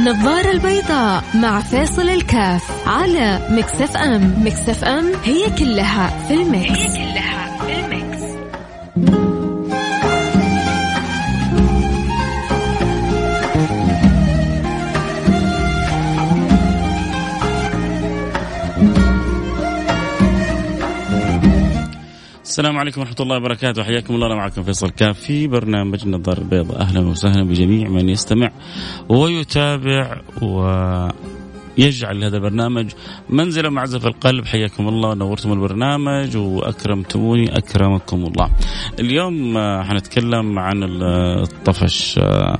النظارة البيضاء مع فاصل الكاف على مكسف أم. مكسف أم هي كلها في المكس هي كلها في المكس السلام عليكم ورحمة الله وبركاته. حياكم الله معكم فيصل كاف في برنامج النظارة البيضاء. أهلا وسهلا بجميع من يستمع ويتابع ويجعل هذا البرنامج منزلا معزة في القلب. حياكم الله نورتم البرنامج وأكرمتموني أكرمكم الله. اليوم آه، حنتكلم عن الطفش آه،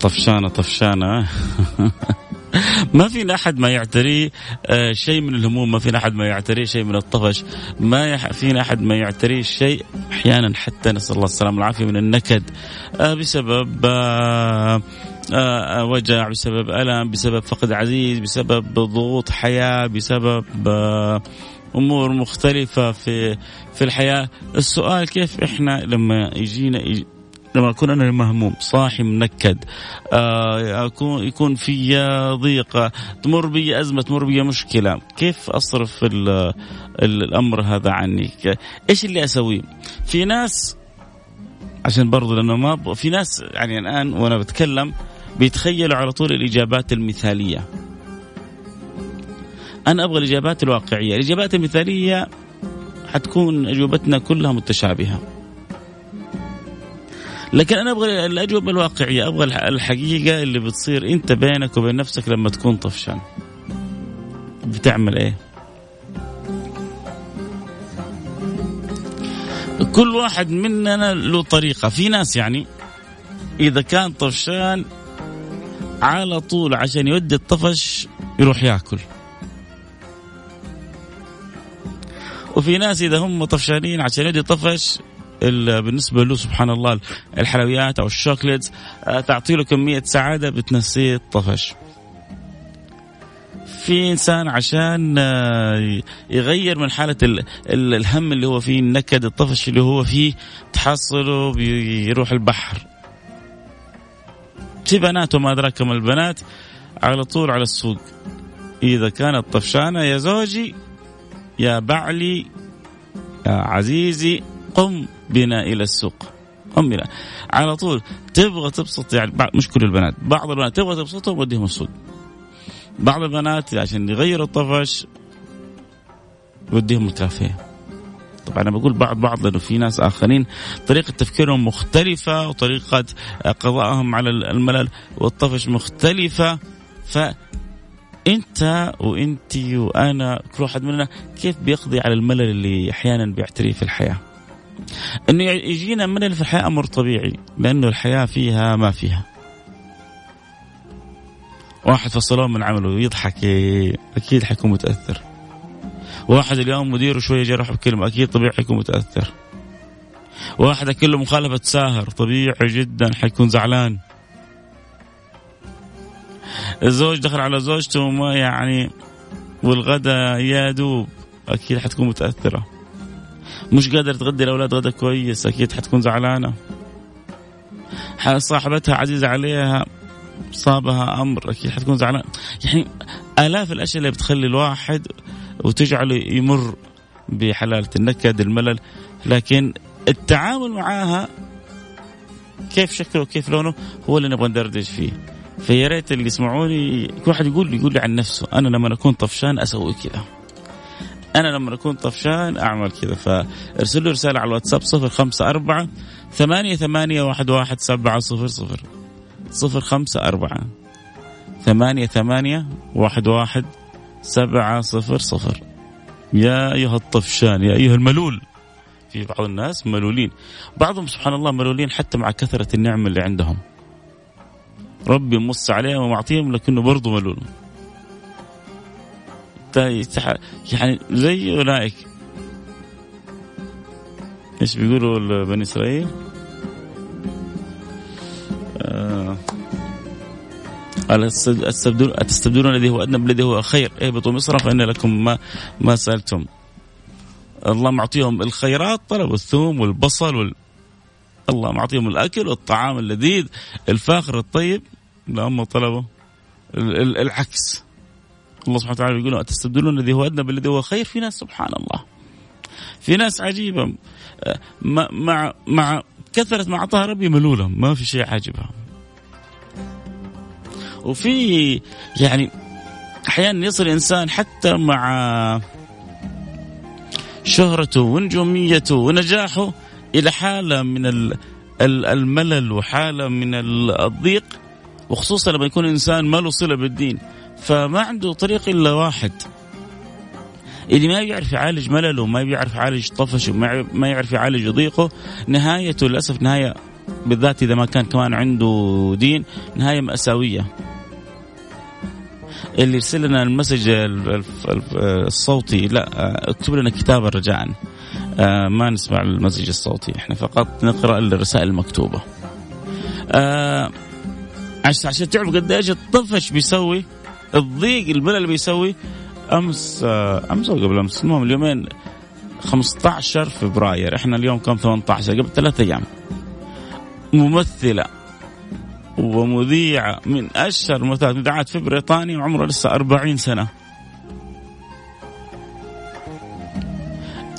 طفشانة طفشانة. ما فينا أحد ما يعتريه آه، شيء من الهموم ما فينا أحد ما يعتريه شيء من الطفش. ما فينا أحد ما يعتريه شيء. أحيانا حتى نسأل الله السلامة والعافية من النكد. آه، بسبب آه، وجع بسبب ألم بسبب فقد عزيز بسبب ضغوط حياة بسبب أمور مختلفة في في الحياة. السؤال كيف إحنا لما يجينا لما أكون أنا مهموم صاحي منكد آه أكون يكون في ضيقه تمر بي أزمة تمر بي مشكلة كيف أصرف الأمر هذا عني؟ إيش اللي اسويه في ناس عشان برضو لأنه ما في ناس يعني الآن وأنا بتكلم بيتخيلوا على طول الإجابات المثالية. أنا أبغى الإجابات الواقعية. الإجابات المثالية حتكون أجوبتنا كلها متشابهة. لكن أنا أبغى الأجوبة الواقعية أبغى الحقيقة اللي بتصير أنت بينك وبين نفسك لما تكون طفشان بتعمل إيه؟ كل واحد مننا له طريقة. في ناس يعني إذا كان طفشان على طول عشان يودي الطفش يروح ياكل وفي ناس إذا هم طفشانين عشان يودي طفش بالنسبة له سبحان الله الحلويات أو الشوكليت آه، تعطي له كمية سعادة بتنسيه الطفش. في إنسان عشان آه، يغير من حالة الهم اللي هو فيه النكد الطفش اللي هو فيه تحصله بيروح البحر. في بنات وما أدراك ما البنات على طول على السوق. إذا كانت طفشانة يا زوجي يا بعلي يا عزيزي قم بنا إلى السوق. قم بنا. على طول. تبغى تبسط يعني مش كل البنات بعض البنات تبغى تبسطهم وديهم السوق بعض البنات عشان يغيروا الطفش وديهم الكافيه. طبعا أنا بقول بعض بعض لأنه في ناس آخرين طريقة تفكيرهم مختلفة وطريقة قضائهم على الملل والطفش مختلفة. ف أنت وأنت وأنا كل واحد مننا كيف بيقضي على الملل اللي أحيانا بيعتريه في الحياة؟ إنه يجينا ملل في الحياة أمر طبيعي لأنه الحياة فيها ما فيها. واحد فصلوه من عمله يضحك أكيد حيكون متأثر. واحد اليوم مديره شوية جرح بكلمة أكيد طبيعي حيكون متأثر. واحد أكل له مخالفة ساهر طبيعي جدا حيكون زعلان. الزوج دخل على زوجته وما يعني والغدا يا دوب أكيد حتكون متأثرة. مش قادر تغدي الأولاد غدا كويس أكيد حتكون زعلانة. صاحبتها عزيزة عليها صابها أمر أكيد حتكون زعلانة. يعني آلاف الأشياء اللي بتخلي الواحد وتجعله يمر بحلالة النكد الملل. لكن التعامل معاها كيف شكله وكيف لونه هو اللي نبغى ندردش فيه. فيا ريت اللي يسمعوني كل واحد يقول يقول لي عن نفسه أنا لما أكون طفشان أسوي كذا أنا لما أكون طفشان أعمل كذا فارسل له رسالة على الواتساب 054 ثمانية ثمانية واحد واحد سبعة صفر صفر. صفر خمسة أربعة ثمانية ثمانية واحد واحد سبعة صفر صفر. يا أيها الطفشان يا أيها الملول. في بعض الناس ملولين. بعضهم سبحان الله ملولين حتى مع كثرة النعم اللي عندهم. ربي مص عليهم ومعطيهم لكنه برضه ملول. يعني زي أولئك. إيش بيقولوا بني إسرائيل؟ آه. أتستبدلون الذي هو أدنى بالذي هو خير. اهبطوا مصر فإن لكم ما ما سألتم. الله معطيهم الخيرات طلبوا الثوم والبصل وال... الله معطيهم الأكل والطعام اللذيذ الفاخر الطيب هم طلبوا العكس. الله سبحانه وتعالى يقول أتستبدلون الذي هو أدنى بالذي هو خير؟ في ناس سبحان الله. في ناس عجيبة. مع مع كثرة ما أعطاها ربي ملولة ما في شيء عاجبها وفي يعني أحيانا يصل الإنسان حتى مع شهرته ونجوميته ونجاحه إلى حالة من الملل وحالة من الضيق وخصوصا لما يكون إنسان ما له صلة بالدين فما عنده طريق إلا واحد. اللي ما بيعرف يعالج ملله ما بيعرف يعالج طفشه ما يعرف يعالج ضيقه نهايته للأسف نهاية بالذات إذا ما كان كمان عنده دين نهاية مأساوية. اللي يرسل لنا المسج الصوتي. لا اكتب لنا كتابا رجاء. آه، ما نسمع المسج الصوتي. إحنا فقط نقرأ الرسائل المكتوبة. آه، عشان تعرف قد إيش الطفش بيسوي الضيق البلد اللي بيسوي. أمس آه، أمس أو قبل أمس المهم اليومين 15 فبراير. إحنا اليوم كم؟ 18 قبل ثلاثة أيام. ممثلة. ومذيعة من أشهر المذيعات في بريطانيا وعمرها لسه 40 سنة.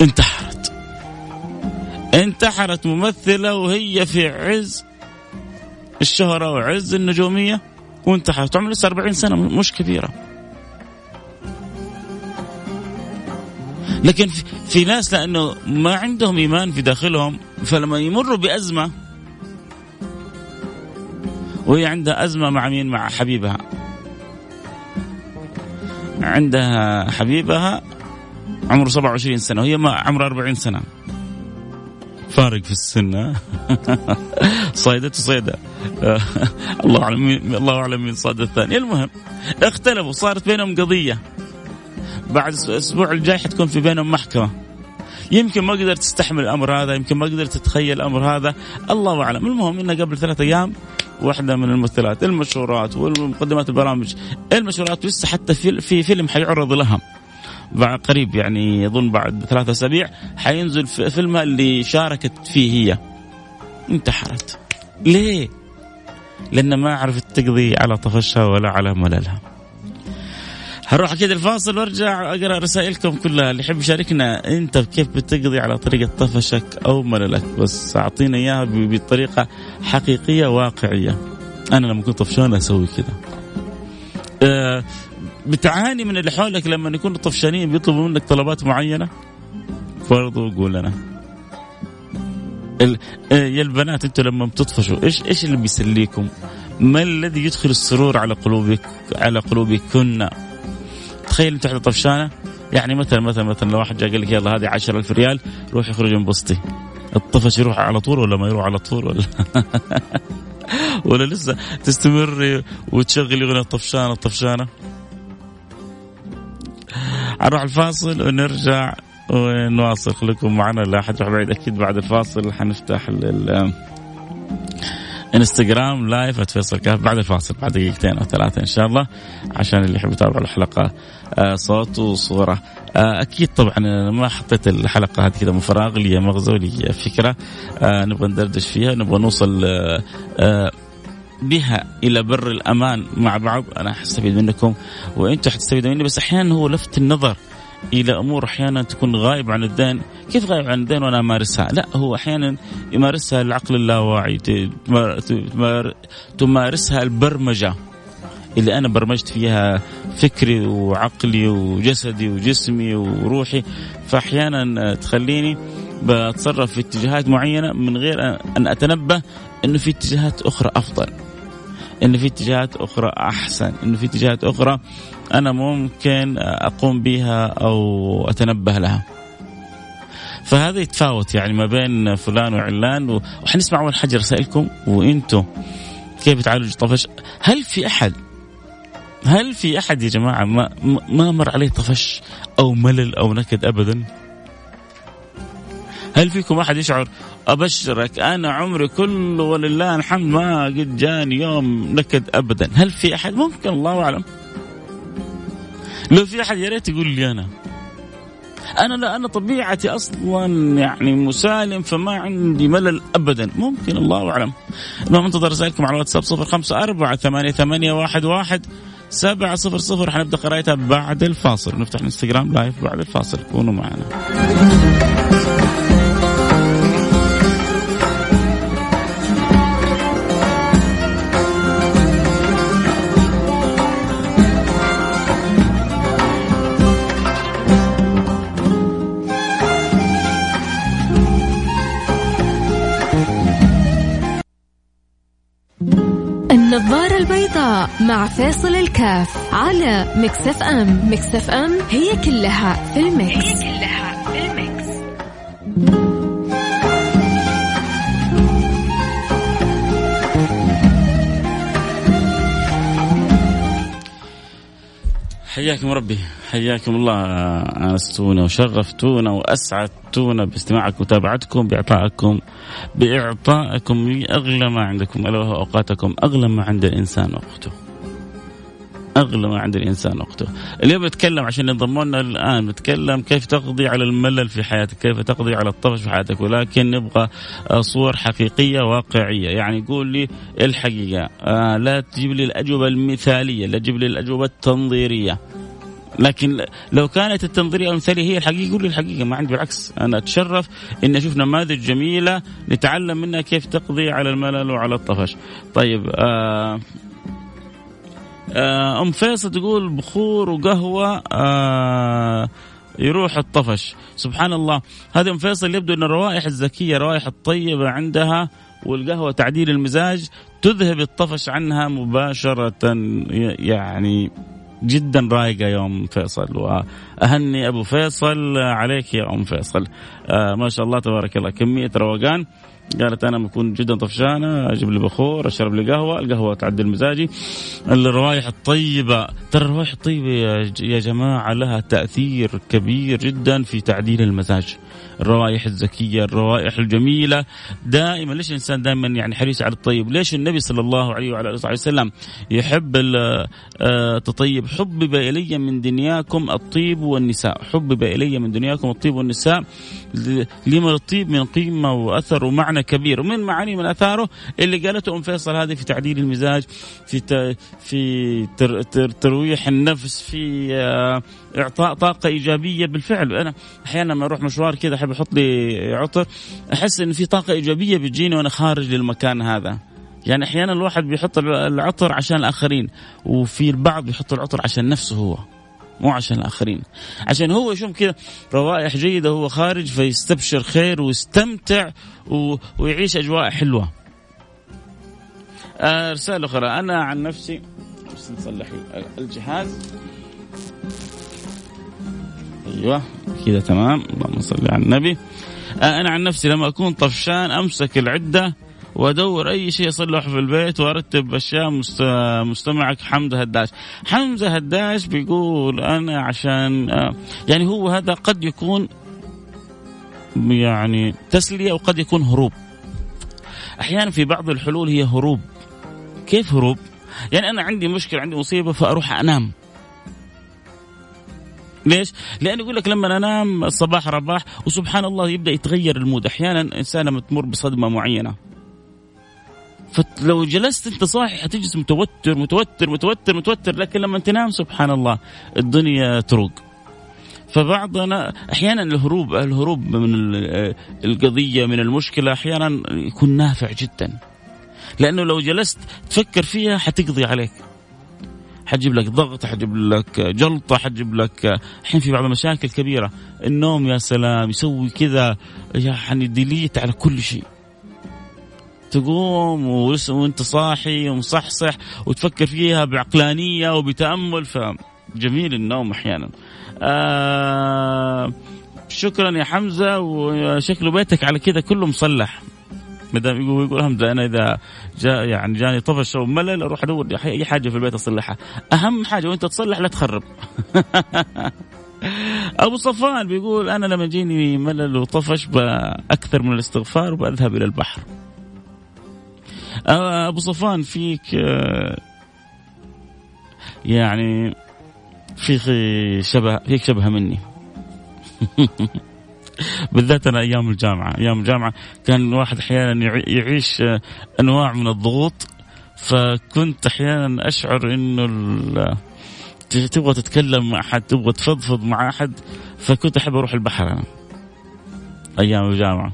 انتحرت. انتحرت ممثلة وهي في عز الشهرة وعز النجومية وانتحرت. عمرها لسه 40 سنة مش كبيرة. لكن في ناس لأنه ما عندهم إيمان في داخلهم فلما يمروا بأزمة وهي عندها أزمة مع مين؟ مع حبيبها. عندها حبيبها عمره 27 سنة وهي ما عمرها 40 سنة. فارق في السن صيدة صيدة الله أعلم الله أعلم من صاد الثاني المهم اختلفوا صارت بينهم قضية. بعد الأسبوع الجاي حتكون في بينهم محكمة. يمكن ما قدرت تستحمل الأمر هذا يمكن ما قدرت تتخيل الأمر هذا. الله أعلم. المهم إنه قبل ثلاثة أيام واحدة من الممثلات المشهورات والمقدمات البرامج. المشهورات لسه حتى في, في فيلم حيعرض لها. بعد قريب يعني اظن بعد ثلاثة أسابيع حينزل فيلمها اللي شاركت فيه هي. انتحرت. ليه؟ لأن ما عرفت تقضي على طفشها ولا على مللها. هروح أكيد الفاصل وارجع أقرأ رسائلكم كلها. اللي يحب يشاركنا أنت كيف بتقضي على طريقة طفشك أو مللك بس أعطينا إياها بطريقة حقيقية واقعية. أنا لما كنت طفشان أسوي كذا. أه بتعاني من اللي حولك لما يكونوا طفشانين بيطلبوا منك طلبات معينة؟ برضو قول لنا آه، يا البنات أنتم لما بتطفشوا إيش إيش اللي بيسليكم؟ ما الذي يدخل السرور على قلوبك على قلوبكن؟ تخيل انت واحدة طفشانة. يعني مثلا مثلا مثلا لو واحد جاء قال لك يلا هذه 10000 ريال روح اخرج انبسطي الطفش يروح على طول ولا ما يروح على طول ولا؟ ولا لسه تستمر وتشغلي أغنية طفشانة طفشانة؟ نروح الفاصل ونرجع ونواصل. خليكم معنا لا أحد يروح بعيد أكيد بعد الفاصل حنفتح انستغرام لايف @فيصل كاف بعد الفاصل بعد دقيقتين أو ثلاثة إن شاء الله عشان اللي يحب يتابع الحلقة آه، صوت وصورة. آه، أكيد طبعا أنا ما حطيت الحلقة هذه كذا من فراغ لي مغزى ولي فكرة. آه، نبغى ندردش فيها نبغى نوصل بها إلى بر الأمان مع بعض. أنا حستفيد منكم وأنتم حتستفيدوا مني بس أحيانا هو لفت النظر. إلى أمور أحيانا تكون غايب عن الذهن، كيف غايب عن الذهن وأنا أمارسها؟ لا هو أحيانا يمارسها العقل اللاواعي تمارسها البرمجة اللي أنا برمجت فيها فكري وعقلي وجسدي وجسمي وروحي فأحيانا تخليني بتصرف في اتجاهات معينة من غير أن أتنبه إنه في اتجاهات أخرى أفضل. انه في اتجاهات أخرى أحسن، انه في اتجاهات أخرى أنا ممكن أقوم بها أو أتنبه لها. فهذا يتفاوت يعني ما بين فلان وعلان وحنسمع أول حاجة رسائلكم وأنتم كيف تعالجوا طفش؟ هل في أحد هل في أحد يا جماعة ما ما مر عليه طفش أو ملل أو نكد ابدا؟ هل فيكم أحد يشعر أبشرك أنا عمري كله ولله الحمد ما قد جاني يوم نكد ابدا، هل في أحد؟ ممكن الله أعلم. لو في أحد يا ريت يقول لي أنا. أنا لا أنا طبيعتي أصلا يعني مسالم فما عندي ملل ابدا. ممكن الله أعلم. المهم انتظر رسائلكم على الواتساب صفر خمسة أربعة ثمانية, ثمانية واحد, واحد سبعة صفر صفر. حنبدأ قراءتها بعد الفاصل. نفتح الانستغرام لايف بعد الفاصل. كونوا معنا. البيضاء مع فاصل الكاف على مكسف أم. مكسف أم هي كلها في المكس, هي كلها في المكس. حياكم ربي. حياكم الله انستونا وشرفتونا وأسعدتونا باستماعكم ومتابعتكم بإعطائكم بإعطائكم أغلى ما عندكم ألا وهو أوقاتكم أغلى ما عند الإنسان وقته. أغلى ما عند الإنسان وقته. اليوم بتكلم عشان ينضموا لنا الآن بتكلم كيف تقضي على الملل في حياتك، كيف تقضي على الطفش في حياتك، ولكن نبغى صور حقيقية واقعية، يعني قول لي الحقيقة، آه لا تجيب لي الأجوبة المثالية، لا تجيب لي الأجوبة التنظيرية. لكن لو كانت التنظيرية المثاليه هي الحقيقة قول لي الحقيقة ما عندي بالعكس. أنا أتشرف إني أشوف نماذج جميلة نتعلم منها كيف تقضي على الملل وعلى الطفش. طيب آه آه أم فيصل تقول بخور وقهوة آه يروح الطفش. سبحان الله. هذه أم فيصل يبدو إن الروائح الزكية الروائح الطيبة عندها والقهوة تعديل المزاج تذهب الطفش عنها مباشرة يعني جدا رايقة يا ام فيصل وأهني أبو فيصل عليك يا أم فيصل. آه ما شاء الله تبارك الله كمية روقان. قالت أنا بكون جدا طفشانة أجيب لي بخور أشرب لي قهوة القهوة تعدل مزاجي. الروائح الطيبة ترى الروائح الطيبة يا جماعة لها تأثير كبير جدا في تعديل المزاج. الروائح الزكية الروائح الجميلة. دائما ليش الإنسان دائما يعني حريص على الطيب؟ ليش النبي صلى الله عليه وعلى آله وسلم يحب التطيب حبب إلي من دنياكم الطيب والنساء. حبب إلي من دنياكم الطيب والنساء. لما الطيب من قيمة وأثر ومعنى كبير. ومن معاني من أثاره اللي قالته أم فيصل هذه في تعديل المزاج في في تر تر ترويح النفس في إعطاء طاقة إيجابية بالفعل. أنا أحيانا لما أروح مشوار كذا أحب أحط لي عطر أحس إن في طاقة إيجابية بتجيني وأنا خارج للمكان هذا. يعني أحيانا الواحد بيحط العطر عشان الآخرين وفي البعض بيحط العطر عشان نفسه هو. مو عشان الآخرين. عشان هو يشوف كذا روائح جيدة وهو خارج فيستبشر خير ويستمتع و... ويعيش أجواء حلوة. آه رسالة أخرى. أنا عن نفسي بس نصلح الجهاز. أيوه كذا تمام. اللهم صل على النبي. آه أنا عن نفسي لما أكون طفشان أمسك العدة وادور أي شيء اصلحه في البيت وأرتب أشياء مستمعك حمزة هداش. حمزة هداش بيقول أنا عشان يعني هو هذا قد يكون يعني تسلية وقد يكون هروب. أحيانا في بعض الحلول هي هروب. كيف هروب؟ يعني أنا عندي مشكلة عندي مصيبة فأروح أنام. ليش؟ لأنه يقول لك لما أنام الصباح رباح وسبحان الله يبدأ يتغير المود. أحيانا إنسان لما تمر بصدمة معينة. فلو جلست انت صاحي حتجلس متوتر متوتر متوتر متوتر لكن لما تنام سبحان الله الدنيا تروق. فبعضنا أحيانا الهروب الهروب من القضية من المشكلة أحيانا يكون نافع جدا. لأنه لو جلست تفكر فيها حتقضي عليك. حتجيب لك ضغط حتجيب لك جلطة حتجيب لك الحين في بعض المشاكل كبيره النوم يا سلام يسوي كذا يعني ديليت على كل شيء. تقوم وانت صاحي ومصحصح وتفكر فيها بعقلانية وبتأمل فجميل النوم أحيانا. آه شكرا يا حمزة وشكله بيتك على كذا كله مصلح. ما دام يقول يقول حمزة أنا إذا جاء يعني جاني طفش أو ملل أروح أدور اي حاجة في البيت أصلحها. أهم حاجة وأنت تصلح لا تخرب. أبو صفان بيقول أنا لما يجيني ملل وطفش أكثر من الاستغفار وبذهب إلى البحر. أبو صفان فيك يعني في شبه فيك شبه مني. بالذات أنا أيام الجامعة. أيام الجامعة كان الواحد أحيانا يعيش أنواع من الضغوط فكنت أحيانا أشعر إنه تبغى تتكلم مع أحد تبغى تفضفض مع أحد فكنت أحب أروح البحر أنا. أيام الجامعة.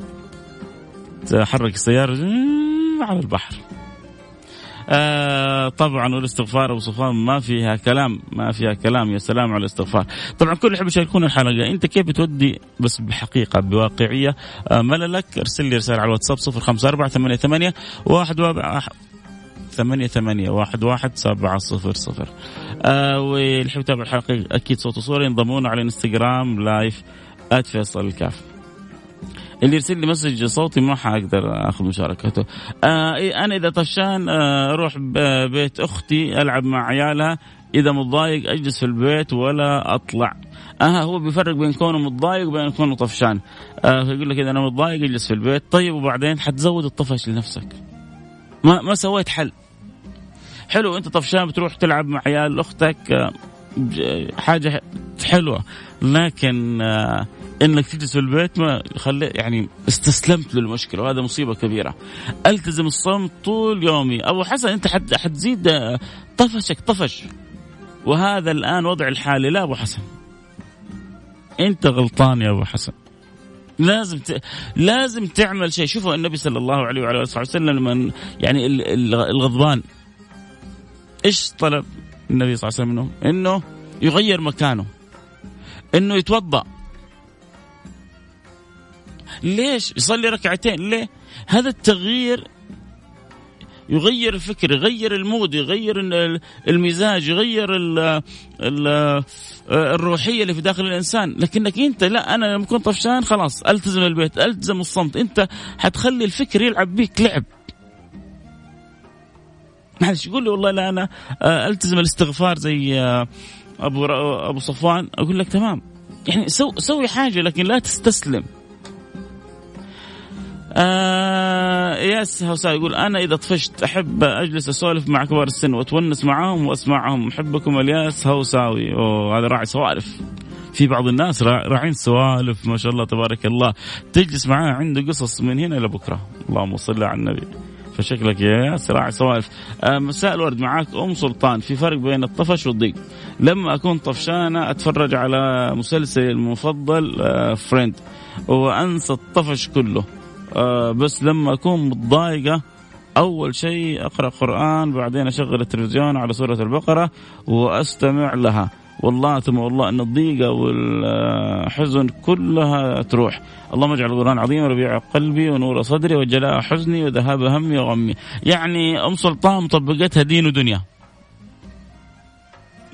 احرك السيارة على البحر. آه طبعا والاستغفار أبو صفوان ما فيها كلام ما فيها كلام يا سلام على الاستغفار. طبعا كل يحب يشاركون الحلقة أنت كيف بتودي بس بحقيقة بواقعية. آه مللك ارسل لي رسالة على الواتساب 054 88 واحد ثمانية ثمانية واحد واحد سبعة صفر صفر. آه واللي يحب يتابع الحلقة أكيد صوت وصورة ينضمون على الانستغرام live @فيصل الكاف اللي يرسل لي message صوتي ما حقدر أخذ مشاركته. آه أنا إذا طفشان آه أروح بيت أختي ألعب مع عيالها. إذا متضايق أجلس في البيت ولا أطلع. آه هو بيفرق بين كونه متضايق وبين كونه طفشان. آه يقول لك إذا أنا متضايق أجلس في البيت. طيب وبعدين حتزود الطفش لنفسك. ما ما سويت حل. حلو أنت طفشان بتروح تلعب مع عيال أختك. آه، حاجة حلوة. لكن آه، إنك تجلس في البيت ما خلي يعني استسلمت للمشكلة وهذا مصيبة كبيرة. ألتزم الصمت طول يومي، أبو حسن أنت حت حتزيد آه، طفشك طفش. وهذا الآن وضع الحالي لا أبو حسن. أنت غلطان يا أبو حسن. لازم ت... لازم تعمل شيء شوفوا النبي صلى الله عليه وعلى آله وسلم لما يعني الغضبان إيش طلب النبي صلى الله عليه وسلم منه؟ إنه يغير مكانه إنه يتوضأ ليش يصلي ركعتين؟ ليه؟ هذا التغيير يغير الفكر يغير المود يغير المزاج يغير ال ال الروحية اللي في داخل الإنسان. لكنك أنت لا أنا لما كنت طفشان خلاص ألتزم البيت ألتزم الصمت. أنت حتخلي الفكر يلعب بيك لعب. معلش يقول لي والله لا أنا آه، ألتزم الاستغفار زي آه، أبو أبو صفوان. أقول لك تمام. يعني سو سوي حاجة لكن لا تستسلم. آه الياس هوساوي يقول أنا إذا طفشت أحب أجلس أسولف مع كبار السن وأتونس معاهم وأسمعهم. أحبكم الياس هوساوي أوه هذا راعي سوالف. في بعض الناس راعين سوالف ما شاء الله تبارك الله. تجلس معاه عنده قصص من هنا لبكره اللهم صل على النبي. فشكلك يا سراع سوالف. آه، مساء الورد معاك أم سلطان. في فرق بين الطفش والضيق. لما اكون طفشانة أتفرج على مسلسلي المفضل فريند آه، وأنسى الطفش كله. آه، بس لما أكون متضايقة أول شيء أقرأ قرآن بعدين أشغل التلفزيون على سورة البقرة وأستمع لها. والله ثم والله إن الضيقة والحزن كلها تروح. اللهم اجعل القرآن عظيم ربيع قلبي ونور صدري وجلاء حزني وذهاب همي وغمي. يعني أم سلطان مطبقتها دين ودنيا.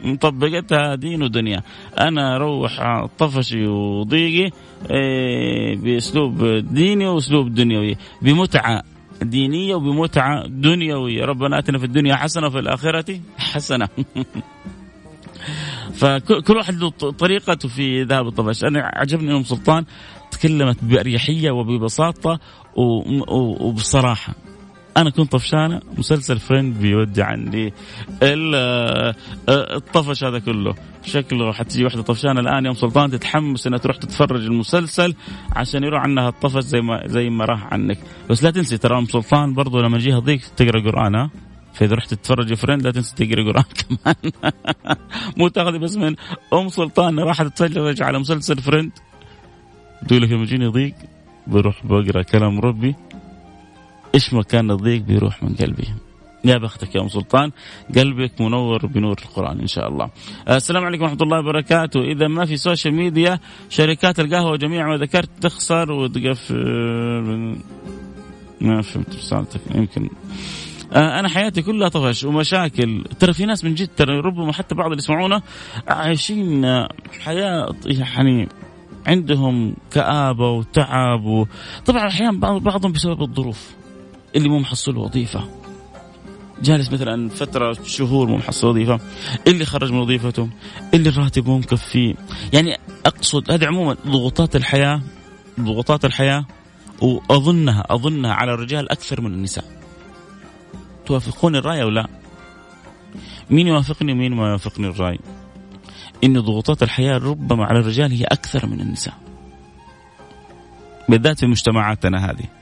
مطبقتها دين ودنيا. أنا أروح طفشي وضيقي إيه، بأسلوب ديني وأسلوب دنيوي بمتعة دينية وبمتعة دنيوية. ربنا أتنا في الدنيا حسنة وفي الآخرة حسنة. فكل واحد له طريقته في ذهاب الطفش. أنا عجبني ام سلطان تكلمت بأريحية وببساطة وبصراحة. أنا كنت طفشانة مسلسل Friends بيودي عندي الطفش هذا كله. شكله حتجي واحدة طفشانة الآن يا ام سلطان تتحمس إنها تروح تتفرج المسلسل عشان يروح عنها الطفش زي ما زي ما راح عنك. بس لا تنسي ترى أم سلطان برضه لما يجيها ضيق تقرأ قرآن ها؟ فإذا رحت تتفرج Friends لا تنسى تقرأ قرآن كمان. مو تاخذي بس من أم سلطان راحت تتفرج على مسلسل Friends تقول لك لما يجيني ضيق بروح بقرأ كلام ربي. إيش ما كان الضيق بيروح من قلبي؟ يا بختك يا أم سلطان قلبك منور بنور القرآن إن شاء الله. السلام عليكم ورحمة الله وبركاته، إذا ما في social media شركات القهوة جميع ما ذكرت تخسر وتقفل. ما فهمت رسالتك يمكن. آه، أنا حياتي كلها طفش ومشاكل. ترى في ناس من جد ترى ربما حتى بعض اللي يسمعونا عايشين حياة يعني عندهم كآبة وتعب و... طبعا أحيانا بعضهم بسبب الظروف. اللي مو محصل وظيفة. جالس مثلا فترة شهور مو محصل وظيفة. اللي خرج من وظيفته. اللي الراتب مو مكفيه يعني أقصد هذه عموما ضغوطات الحياة ضغوطات الحياة وأظنها أظنها على الرجال أكثر من النساء. توافقون الرأي أو لا؟ مين يوافقني ومين ما يوافقني الرأي؟ إن ضغوطات الحياة ربما على الرجال هي أكثر من النساء. بالذات في مجتمعاتنا هذه.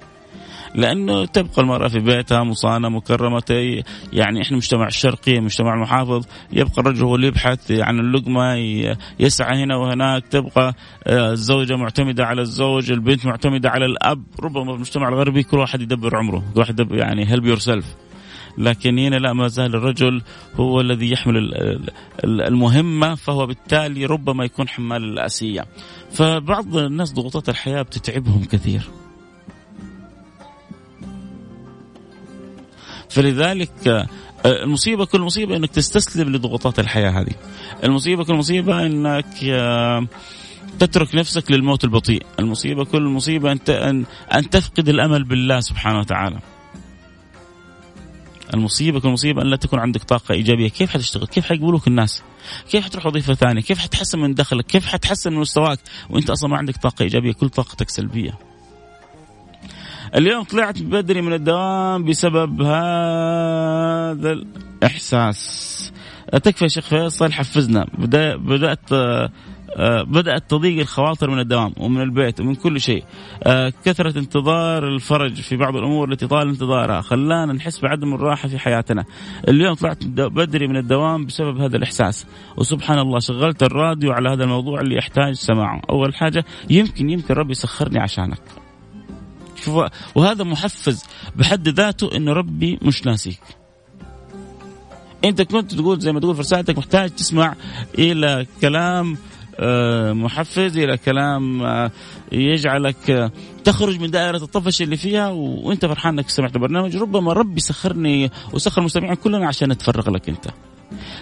لأنه تبقى المرأة في بيتها مصانة مكرمة يعني إحنا مجتمع الشرقي مجتمع المحافظ يبقى الرجل هو اللي يبحث عن اللقمة يسعى هنا وهناك تبقى آه، الزوجة معتمدة على الزوج البنت معتمدة على الأب. ربما في المجتمع الغربي كل واحد يدبر عمره كل واحد يدبر يعني help yourself لكن هنا لا ما زال الرجل هو الذي يحمل المهمة فهو بالتالي ربما يكون حمال الأسية. فبعض الناس ضغوطات الحياة بتتعبهم كثير. فلذلك آه، المصيبة كل مصيبة إنك تستسلم لضغوطات الحياة هذه. المصيبة كل مصيبة إنك آه، تترك نفسك للموت البطيء. المصيبة كل مصيبة أن, أن تفقد الأمل بالله سبحانه وتعالى. المصيبة كل مصيبة أن لا تكون عندك طاقة إيجابية. كيف حتشتغل؟ كيف حيقبلوك الناس؟ كيف حتروح وظيفة ثانية؟ كيف حتحسن من دخلك؟ كيف حتحسن من مستواك؟ وأنت أصلا ما عندك طاقة إيجابية. كل طاقتك سلبية. اليوم طلعت بدري من الدوام بسبب هذا الإحساس. تكفى يا شيخ فيصل حفزنا. بدأت آه، بدأت تضيق الخواطر من الدوام ومن البيت ومن كل شيء. آه، كثرة انتظار الفرج في بعض الأمور التي طال انتظارها. خلانا نحس بعدم الراحة في حياتنا. اليوم طلعت بدري من الدوام بسبب هذا الإحساس. وسبحان الله شغلت الراديو على هذا الموضوع اللي يحتاج سماعه. أول حاجة يمكن يمكن ربي يسخرني عشانك. وهذا محفز بحد ذاته إنه ربي مش ناسيك. أنت كنت تقول زي ما تقول في رسالتك محتاج تسمع إلى كلام محفز إلى كلام آه، يجعلك آه، تخرج من دائرة الطفش اللي فيها وأنت فرحان إنك سمعت البرنامج. ربما ربي سخرني وسخر المستمعين كلنا عشان نتفرغ لك أنت.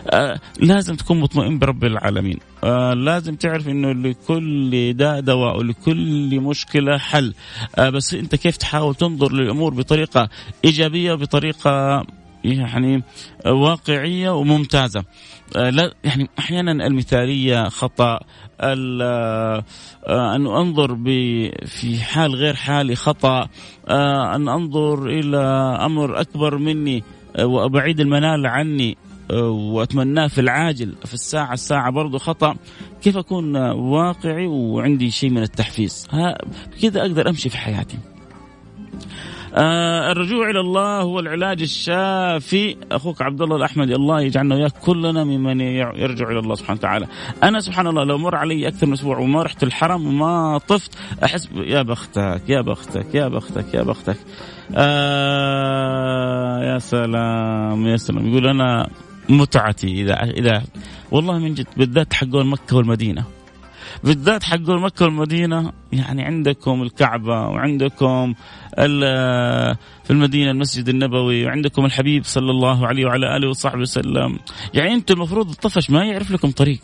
آه لازم تكون مطمئن برب العالمين. آه لازم تعرف إنه لكل داء دواء ولكل مشكلة حل. آه بس أنت كيف تحاول تنظر للأمور بطريقة إيجابية وبطريقه يعني واقعية وممتازة؟ آه، لا يعني أحيانا المثالية خطأ آه، أن أنظر في حال غير حالي خطأ آه، أن أنظر إلى أمر أكبر مني وابعيد المنال عني وأتمناه في العاجل في الساعة الساعة برضه خطأ. كيف أكون واقعي وعندي شيء من التحفيز؟ كذا أقدر أمشي في حياتي. آه الرجوع إلى الله هو العلاج الشافي. أخوك عبد الله الاحمدي الله يجعلنا وياك كلنا ممن يرجع إلى الله سبحانه وتعالى. أنا سبحان الله لو مر علي أكثر من أسبوع وما رحت الحرم وما طفت أحس يا بختك يا بختك يا بختك يا بختك. آه يا سلام يا سلام. يقول أنا متعتي اذا اذا والله من جد بالذات حقون مكة والمدينة. بالذات حق مكة والمدينة يعني عندكم الكعبة وعندكم في المدينة المسجد النبوي وعندكم الحبيب صلى الله عليه وعلى آله وصحبه وسلم. يعني أنتم المفروض الطفش ما يعرف لكم طريق.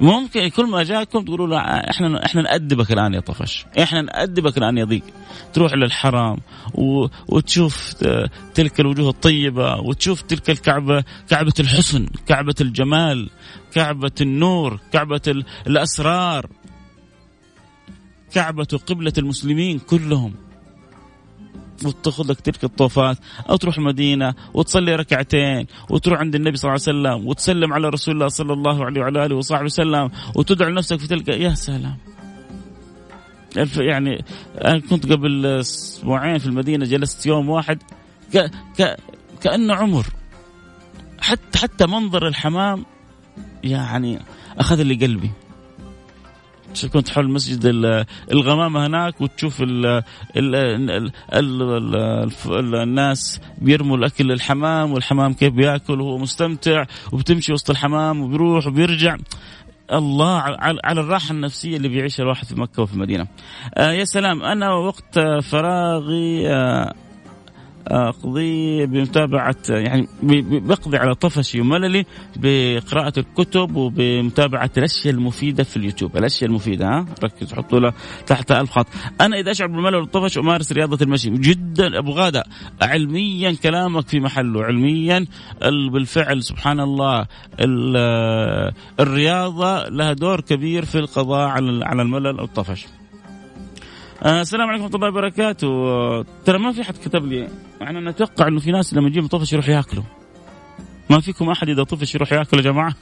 ممكن كل ما جاكم تقولوا لا إحنا إحنا نأدبك الآن يا طفش، إحنا نأدبك الآن يا ضيق. تروح للحرم و... وتشوف تلك الوجوه الطيبة وتشوف تلك الكعبة كعبة الحسن، كعبة الجمال، كعبة النور، كعبة الأسرار. كعبة قبلة المسلمين كلهم. وتاخذ لك تلك الطوفات أو تروح المدينة وتصلي ركعتين وتروح عند النبي صلى الله عليه وسلم وتسلم على رسول الله صلى الله عليه وعلى آله وصحبه وسلم وتدعو لنفسك في تلك يا سلام. يعني أنا كنت قبل أسبوعين في المدينة جلست يوم واحد ك... ك... كأنه عمر. حتى حتى منظر الحمام يعني أخذ لي قلبي. كنت حول مسجد الغمامة هناك وتشوف ال ال ال ال ال الناس بيرموا الأكل للحمام والحمام كيف بيأكل وهو مستمتع وبتمشي وسط الحمام وبيروح وبيرجع. الله على الراحة النفسية اللي بيعيشها الواحد في مكة وفي المدينة آه يا سلام أنا وقت فراغي آه أقضي بمتابعة يعني بقضي على طفشي ومللي بقراءة الكتب وبمتابعة الأشياء المفيدة في اليوتيوب، الأشياء المفيدة ها؟ ركز حطوا له تحت الف خط، أنا إذا أشعر بالملل والطفش أمارس رياضة المشي، جدا أبو غادة علميا كلامك في محله، علميا بالفعل سبحان الله الرياضة لها دور كبير في القضاء على الملل والطفش. السلام عليكم ورحمة الله وبركاته. ترى ما في حد كتب لي يعني أنا إنه في ناس لما يجيهم طفش يروح ياكلوا ما فيكم أحد إذا طفش يروح ياكل يا جماعة؟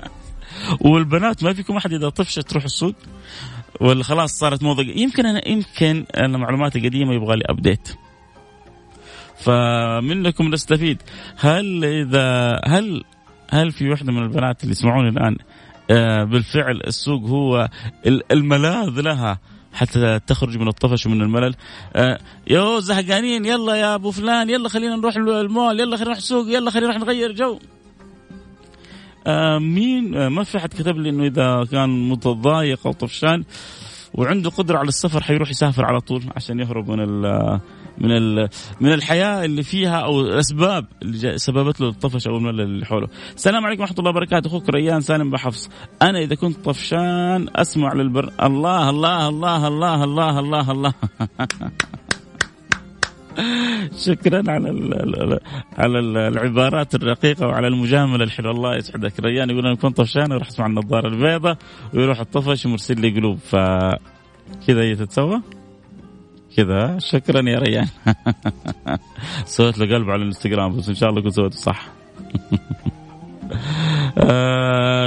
والبنات ما فيكم أحد إذا طفشت تروح السوق؟ ولا خلاص صارت موضة؟ يمكن أنا يمكن أنا معلوماتي قديمة يبغى لي ابديت فمنكم نستفيد. هل اذا هل هل في وحده من البنات اللي يسمعوني الآن؟ آه، بالفعل السوق هو الملاذ لها. حتى تخرج من الطفش ومن الملل. آه يو زهقانين يلا يا أبو فلان يلا خلينا نروح المول يلا خلينا نروح السوق يلا خلينا نروح نغير جو. آه مين؟ آه ما في حد كتب لي إنه إذا كان متضايق أو طفشان. وعنده قدرة على السفر حيروح يسافر على طول عشان يهرب من من من الحياة اللي فيها أو الأسباب اللي سببت له الطفش أو الملل اللي حوله. السلام عليكم ورحمة الله وبركاته أخوك ريان سالم بحفص. أنا إذا كنت طفشان أسمع للبر الله الله الله الله الله الله الله شكرا على ال على العبارات الرقيقة وعلى المجاملة الحلوة. الله يسعدك. ريان يقول أنا كنت طفشان وراح أسمع النظارة البيضاء ويروح الطفش ومرسل لي قلوب. ف كذا هي تتسوى؟ كذا. شكرا يا ريان. سويت له قلب على الانستغرام بس إن شاء الله كنت سويته صح.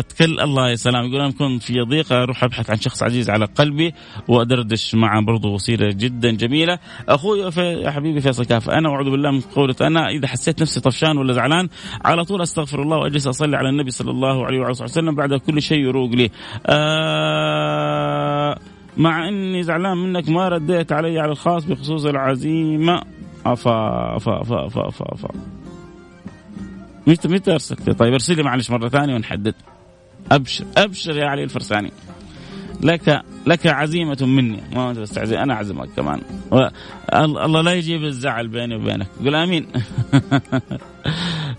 تكل الله يا سلام. يقول أنا كنت في ضيق أروح أبحث عن شخص عزيز على قلبي وأدردش معه. برضه وسيله جدا جميلة. أخوي يا حبيبي فيصل كاف أنا اعوذ بالله من قولة أنا إذا حسيت نفسي طفشان ولا زعلان على طول أستغفر الله وأجلس أصلي على النبي صلى الله عليه وعلى وسلم بعد كل شيء يروق لي. أه مع إني زعلان منك ما رديت علي على الخاص بخصوص العزيمة. افا افا افا افا افا, أفا. متى متى ارسلت طيب ارسل لي معلش مرة ثانية ونحدد. أبشر أبشر يا علي الفرسانيي. لك لك عزيمة مني. ما انت بس أنا اعزمك كمان. الله لا يجيب الزعل بيني وبينك. قول آمين.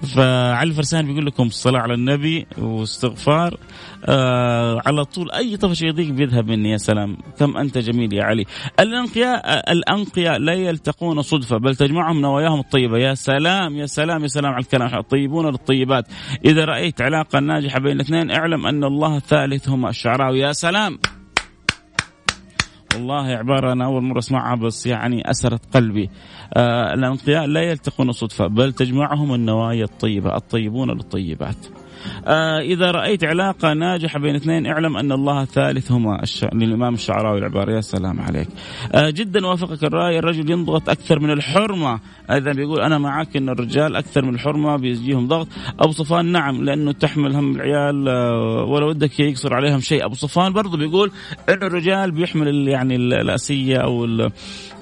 فعلي الفرسان بيقول لكم الصلاة على النبي واستغفار. آه على طول أي طفش يضيق بيذهب مني يا سلام. كم أنت جميل يا علي. الأنقياء الأنقياء لا يلتقون صدفة بل تجمعهم نواياهم الطيبة. يا سلام يا سلام يا سلام على الكلام. الطيبون للطيبات. إذا رأيت علاقة ناجحة بين الاثنين اعلم أن الله ثالثهما الشعراوي. يا سلام. والله عبارة أنا أول مرة أسمعها بس يعني أسرت قلبي. آه الأنقياء لا يلتقون صدفة بل تجمعهم النوايا الطيبة الطيبون للطيبات. آه إذا رأيت علاقة ناجحة بين اثنين اعلم أن الله ثالثهما الش... للإمام الشعراوي العبارة يا سلام عليك. آه جدا وافقك الرأي الرجل ينضغط أكثر من الحرمة. إذا بيقول أنا معك أن الرجال أكثر من الحرمة بيجيهم ضغط. أبو صفان نعم لأنه تحمل هم العيال آه ولا ودك يقصر عليهم شيء. أبو صفان برضه بيقول أن الرجال بيحمل يعني الأسية أو ال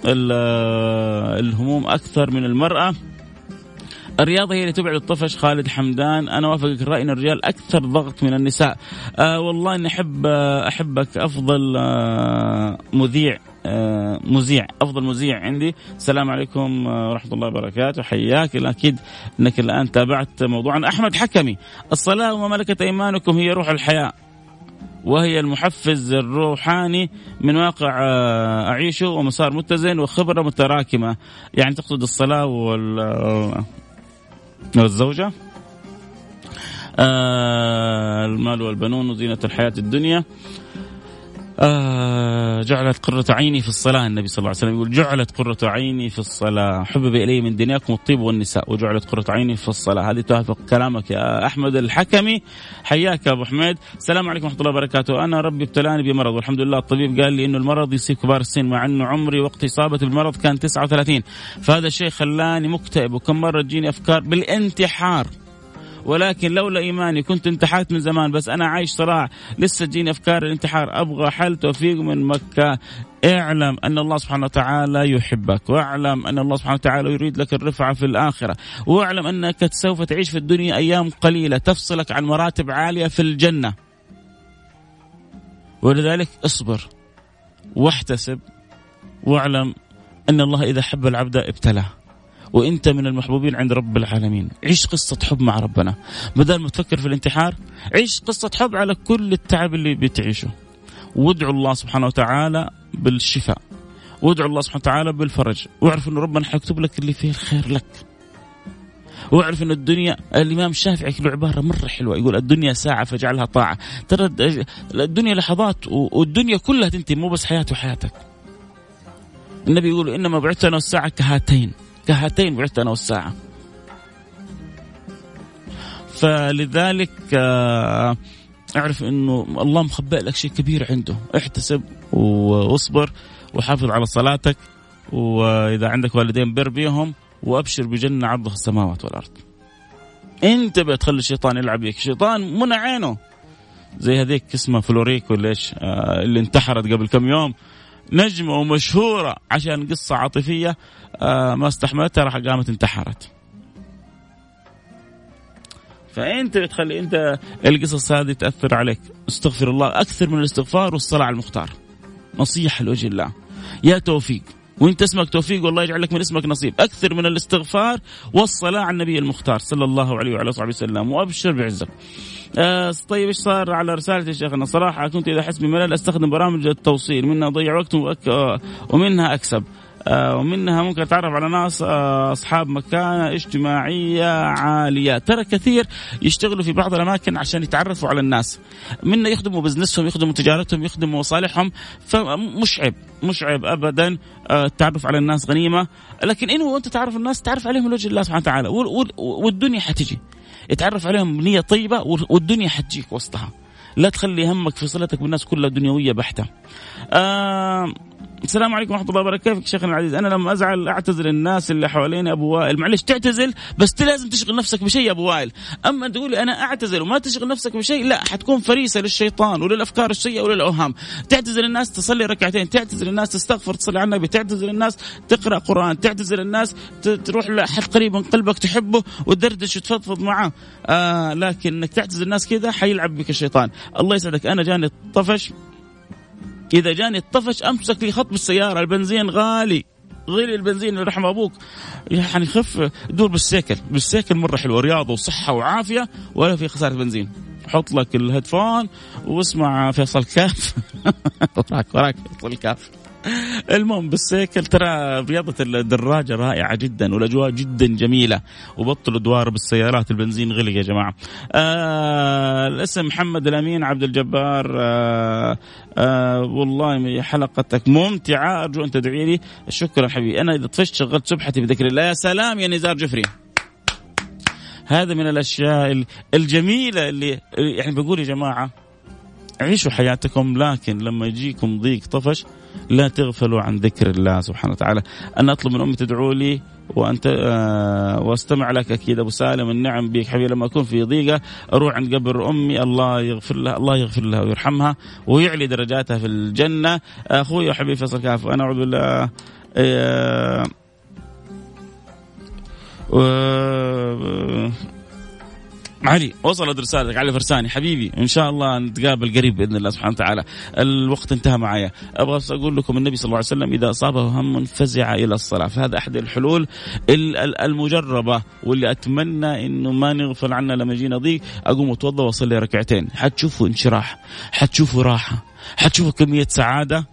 ال الهموم أكثر من المرأة. الرياضة هي اللي تبعد الطفش. خالد حمدان أنا وافقك الرأي أن الرجال أكثر ضغط من النساء. آه والله إني أحب آه أحبك. أفضل آه مذيع آه مذيع أفضل مذيع عندي. السلام عليكم آه، ورحمة الله وبركاته. حياك أكيد إنك الآن تابعت موضوعنا. أحمد حكمي الصلاة وما ملكت أيمانكم هي روح الحياة وهي المحفز الروحاني من واقع آه، أعيشه ومسار متزن وخبرة متراكمة. يعني تقصد الصلاة وال والزوجة. آه المال والبنون وزينة الحياة الدنيا. آه جعلت قرة عيني في الصلاة. النبي صلى الله عليه وسلم يقول جعلت قرة عيني في الصلاة. حبب إلي من دنياكم الطيب والنساء. وجعلت قرة عيني في الصلاة. هذه توافق كلامك يا أحمد الحكمي. حياك يا أبو حميد. السلام عليكم ورحمة الله وبركاته. أنا ربي ابتلاني بمرض والحمد لله الطبيب قال لي إنه المرض يصيب كبار السن مع إنه عمري وقت إصابتي بالمرض كان 39 فهذا الشيء خلاني مكتئب وكم مرة تجيني أفكار بالانتحار. ولكن لولا إيماني كنت انتحرت من زمان بس أنا عايش صراع لسه تجيني أفكار الانتحار. أبغى حل توفيق من مكة. اعلم أن الله سبحانه وتعالى يحبك. واعلم أن الله سبحانه وتعالى يريد لك الرفعة في الآخرة. واعلم أنك سوف تعيش في الدنيا أيام قليلة. تفصلك عن مراتب عالية في الجنة. ولذلك اصبر واحتسب. واعلم أن الله إذا حب العبد ابتلاه. وانت من المحبوبين عند رب العالمين. عيش قصة حب مع ربنا. بدل ما تفكر في الانتحار عيش قصة حب على كل التعب اللي بتعيشه. وادعو الله سبحانه وتعالى بالشفاء. وادعو الله سبحانه وتعالى بالفرج. واعرف انه ربنا حيكتب لك اللي فيه الخير لك. واعرف إن الدنيا الإمام الشافعي له عبارة مرة حلوة. يقول الدنيا ساعة فاجعلها طاعة. ترى الدنيا لحظات والدنيا كلها تنتهي مو بس حياتي وحياتك. النبي يقول إنما بعثت أنا والساعة كهاتين. كهاتين بعثت أنا والساعة. فلذلك آه، أعرف إنه الله مخبئ لك شيء كبير عنده. احتسب واصبر وحافظ على صلاتك وإذا عندك والدين بر بيهم وأبشر بجنة عرضها السماوات والأرض. انت بتخلي الشيطان يلعب بك الشيطان منى عينه. زي هذيك اسمها فلوريكو ليش؟ آه اللي انتحرت قبل كم يوم. نجمة ومشهورة عشان قصة عاطفية آه ما استحملتها راح قامت انتحرت. فأنت بتخلي أنت القصص هذه تأثر عليك. استغفر الله أكثر من الاستغفار والصلاة على المختار. نصيحة لوجه الله. يا توفيق وانت اسمك توفيق والله يجعل لك من اسمك نصيب. أكثر من الاستغفار والصلاة على النبي المختار صلى الله عليه وعلى اصحابه وسلم. وأبشر بعزك. آه طيب إيش صار على رسالة يا شيخنا؟ صراحة كنت إذا أحس بملل أستخدم برامج التوصيل منها أضيع وقت آه، ومنها أكسب. آه، ومنها ممكن أتعرف على ناس آه، أصحاب مكانه اجتماعية عالية. ترى كثير يشتغلوا في بعض الأماكن عشان يتعرفوا على الناس. منا يخدموا بزنسهم يخدموا تجارتهم يخدموا مصالحهم فمش عيب مش عيب ابدا آه، التعرف على الناس غنيمة. لكن إنه وانت تعرف الناس تعرف عليهم من وجه الله سبحانه وتعالى والدنيا حتجي. اتعرف عليهم بنيه طيبة والدنيا حتجيك وسطها. لا تخلي همك في صلتك بالناس كلها دنيوية بحتة. آه السلام عليكم ورحمة الله وبركاته. شيخنا العزيز؟ أنا لما أزعل أعتذر الناس اللي حواليني أبو وائل. معلش تعتزل بس لازم تشغل نفسك بشيء يا أبو وائل. أما تقولي أنا اعتزل وما تشغل نفسك بشيء لا حتكون فريسة للشيطان وللأفكار السيئة وللأوهام. تعتزل الناس تصلي ركعتين تعتزل الناس تستغفر تصلي على النبي تعتزل الناس تقرأ قرآن تعتزل الناس تروح لحد قريب من قلبك تحبه وتدردش وتفضفض معه. آه لكن انك تعتزل الناس كذا حيلعب بك الشيطان. الله يسعدك. أنا جاني طفش. إذا جاني الطفش أمسك لي خط بالسيارة البنزين غالي. غير البنزين رحم أبوك. يعني خف دور بالسيكل. بالسيكل مرة حلوة رياضة وصحة وعافية ولا في خسارة بنزين. حط لك ال headphone واسمع فيصل كاف. وراك وراك فيصل كاف. المهم بال cycle ترى رياضة الدراجة رائعة جدا والأجواء جدا جميلة. وبطلوا دوار بالسيارات البنزين غلي يا جماعة. آه الاسم محمد الأمين عبد الجبار. آه آه والله حلقتك ممتعة. أرجو أن تدعي لي. شكرا حبيبي. أنا إذا طفشت شغلت سبحتي بذكر الله. يا سلام يا نزار جفري. هذا من الأشياء الجميلة اللي يعني بقول يا جماعة عيشوا حياتكم لكن لما يجيكم ضيق طفش لا تغفلوا عن ذكر الله سبحانه وتعالى. أنا أطلب من أمي تدعو لي وأنت آه وأستمع لك أكيد. أبو سالم النعم بك حبيبي. لما أكون في ضيقة أروح عند قبر أمي. الله يغفر لها الله يغفر لها ويرحمها ويعلي درجاتها في الجنة. أخوي وحبيبي فيصل كاف أنا أعوذ بالله آه آه علي. وصلت رسالتك علي فرساني. حبيبي إن شاء الله نتقابل قريب بإذن الله سبحانه وتعالى. الوقت انتهى معايا. أبغى أقول لكم النبي صلى الله عليه وسلم إذا أصابه هم فزع إلى الصلاة. فهذا أحد الحلول المجربة واللي أتمنى إنه ما نغفل عنها لما يجينا ضيق. أقوم أتوضأ وأصلي ركعتين. حتشوفوا انشراح حتشوفوا راحة حتشوفوا كمية سعادة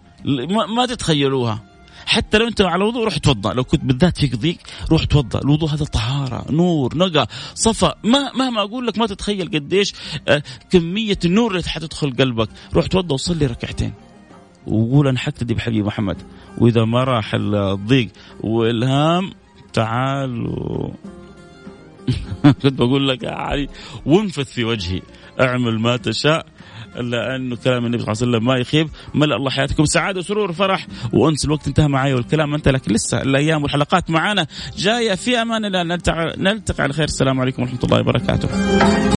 ما تتخيلوها. حتى لو انت على وضوء روح توضأ. لو كنت بالذات فيك ضيق روح توضأ. الوضوء هذا طهارة نور نقى صفا. ما مهما أقول لك ما تتخيل قديش آه، كمية النور اللي حتدخل قلبك. روح توضأ وصلي ركعتين. وقول أنا حقتدي بحبيبي محمد. وإذا ما راح الضيق والهام تعال و... كنت بقول لك يا علي وانفث في وجهي. اعمل ما تشاء. إلا انه كلام النبي صلى الله عليه وسلم ما يخيب. ملأ الله حياتكم. سعادة وسرور وفرح وأنس الوقت انتهى معي والكلام انت لك لسه الأيام والحلقات معنا جاية في أمان الله. نلتقي على خير. السلام عليكم ورحمة الله وبركاته.